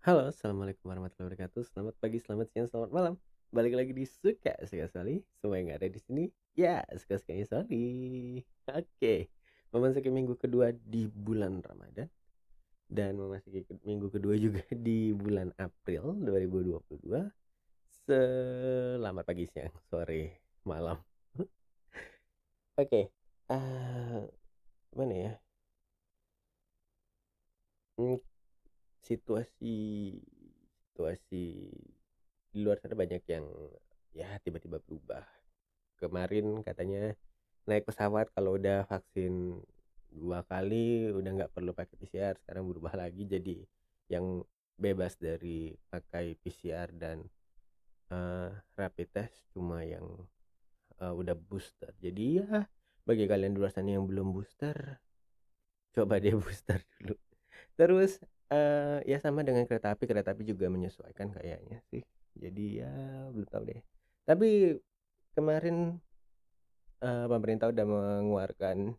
Halo, assalamualaikum warahmatullahi wabarakatuh. Selamat pagi, selamat siang, selamat malam. Balik lagi di suka suka Soli. Semua yang ada di sini, ya suka suka Soli. Oke, memasuki minggu kedua di bulan Ramadan dan memasuki minggu kedua juga di bulan April 2022. Selamat pagi, siang, sore, malam. Oke, uh, mana ya? Situasi situasi di luar sana banyak yang ya tiba-tiba berubah. Kemarin katanya naik pesawat kalau udah vaksin dua kali udah nggak perlu pakai PCR sekarang berubah lagi jadi yang bebas dari pakai PCR dan uh, rapid test cuma yang uh, udah booster jadi ya bagi kalian di luar sana yang belum booster coba deh booster dulu terus uh, ya sama dengan kereta api kereta api juga menyesuaikan kayaknya sih. Jadi ya belum tahu deh. Tapi kemarin uh, pemerintah udah mengeluarkan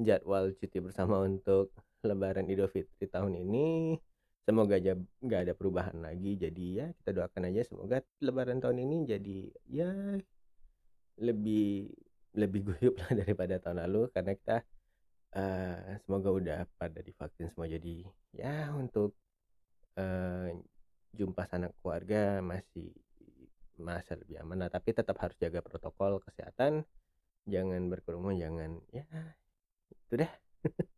jadwal cuti bersama untuk lebaran idul fitri tahun ini. Semoga aja nggak ada perubahan lagi. Jadi ya kita doakan aja semoga lebaran tahun ini jadi ya lebih lebih guyup lah daripada tahun lalu. Karena kita uh, semoga udah pada divaksin semua. Jadi ya untuk uh, jumpa sanak keluarga masih masa lebih aman nah, tapi tetap harus jaga protokol kesehatan. Jangan berkerumun jangan ya itu dah.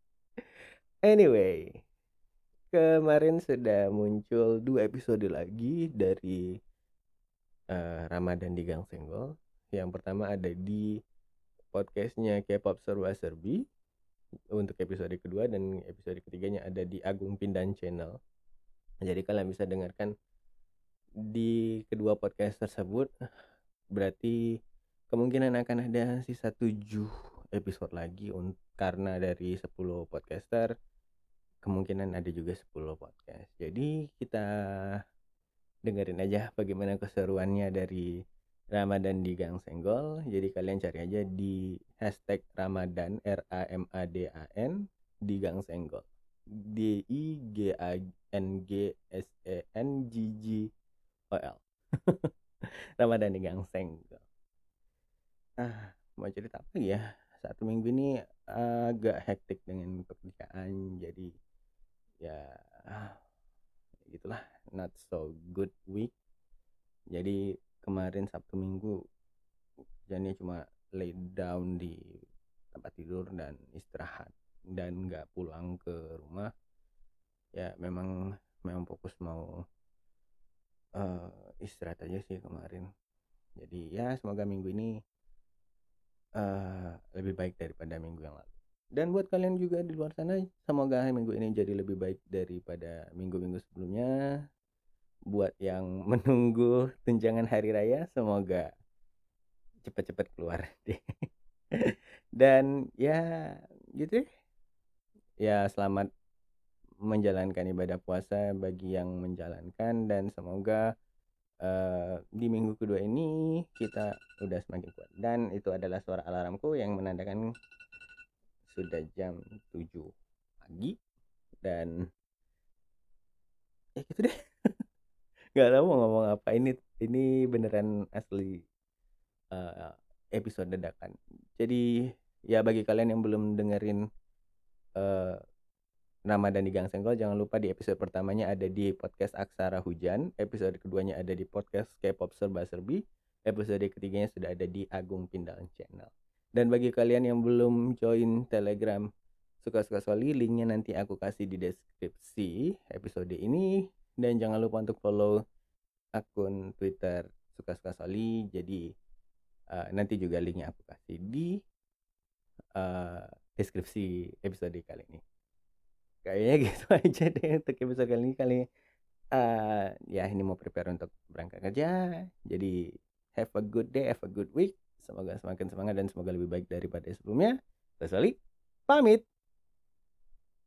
Anyway kemarin sudah muncul dua episode lagi dari uh, Ramadan di Gang Senggol. Yang pertama ada di podcastnya K-pop Serba Serbi untuk episode kedua dan episode ketiganya ada di Agung Pindan Channel. Jadi kalian bisa dengarkan di kedua podcast tersebut. Berarti kemungkinan akan ada sisa 7 episode lagi karena dari 10 podcaster kemungkinan ada juga 10 podcast. Jadi kita dengerin aja bagaimana keseruannya dari Ramadan di Gang Senggol. Jadi kalian cari aja di hashtag Ramadan R A M A D A N di Gang Senggol. D I G A N G S E N G G O L. Ramadan di Gang Senggol. Ah, mau cerita apa ya? Satu minggu ini agak hektik dengan pekerjaan, jadi ya gitulah not so good week. Jadi kemarin Sabtu Minggu kerjanya cuma lay down di tempat tidur dan istirahat dan nggak pulang ke rumah ya memang memang fokus mau uh, istirahat aja sih kemarin. Jadi ya semoga minggu ini uh, lebih baik daripada minggu yang lalu. Dan buat kalian juga di luar sana semoga minggu ini jadi lebih baik daripada minggu-minggu sebelumnya buat yang menunggu tunjangan hari raya semoga cepat-cepat keluar deh. Dan ya gitu ya selamat menjalankan ibadah puasa bagi yang menjalankan dan semoga uh, di minggu kedua ini kita udah semakin kuat. Dan itu adalah suara alarmku yang menandakan sudah jam 7 pagi dan ya gitu deh nggak tahu mau ngomong apa. Ini ini beneran asli uh, episode dadakan. Jadi ya bagi kalian yang belum dengerin uh, dan di Gang Senggol jangan lupa di episode pertamanya ada di podcast Aksara Hujan episode keduanya ada di podcast K-pop Serba Serbi episode ketiganya sudah ada di Agung Pindahan Channel. Dan bagi kalian yang belum join Telegram suka-suka soli linknya nanti aku kasih di deskripsi episode ini dan jangan lupa untuk follow akun Twitter suka-suka Soli. Jadi uh, nanti juga linknya aku kasih di uh, deskripsi episode kali ini. Kayaknya gitu aja deh untuk episode kali ini kali. Uh, ya ini mau prepare untuk berangkat kerja. Jadi have a good day have a good week. Semoga semakin semangat dan semoga lebih baik daripada sebelumnya. Soli pamit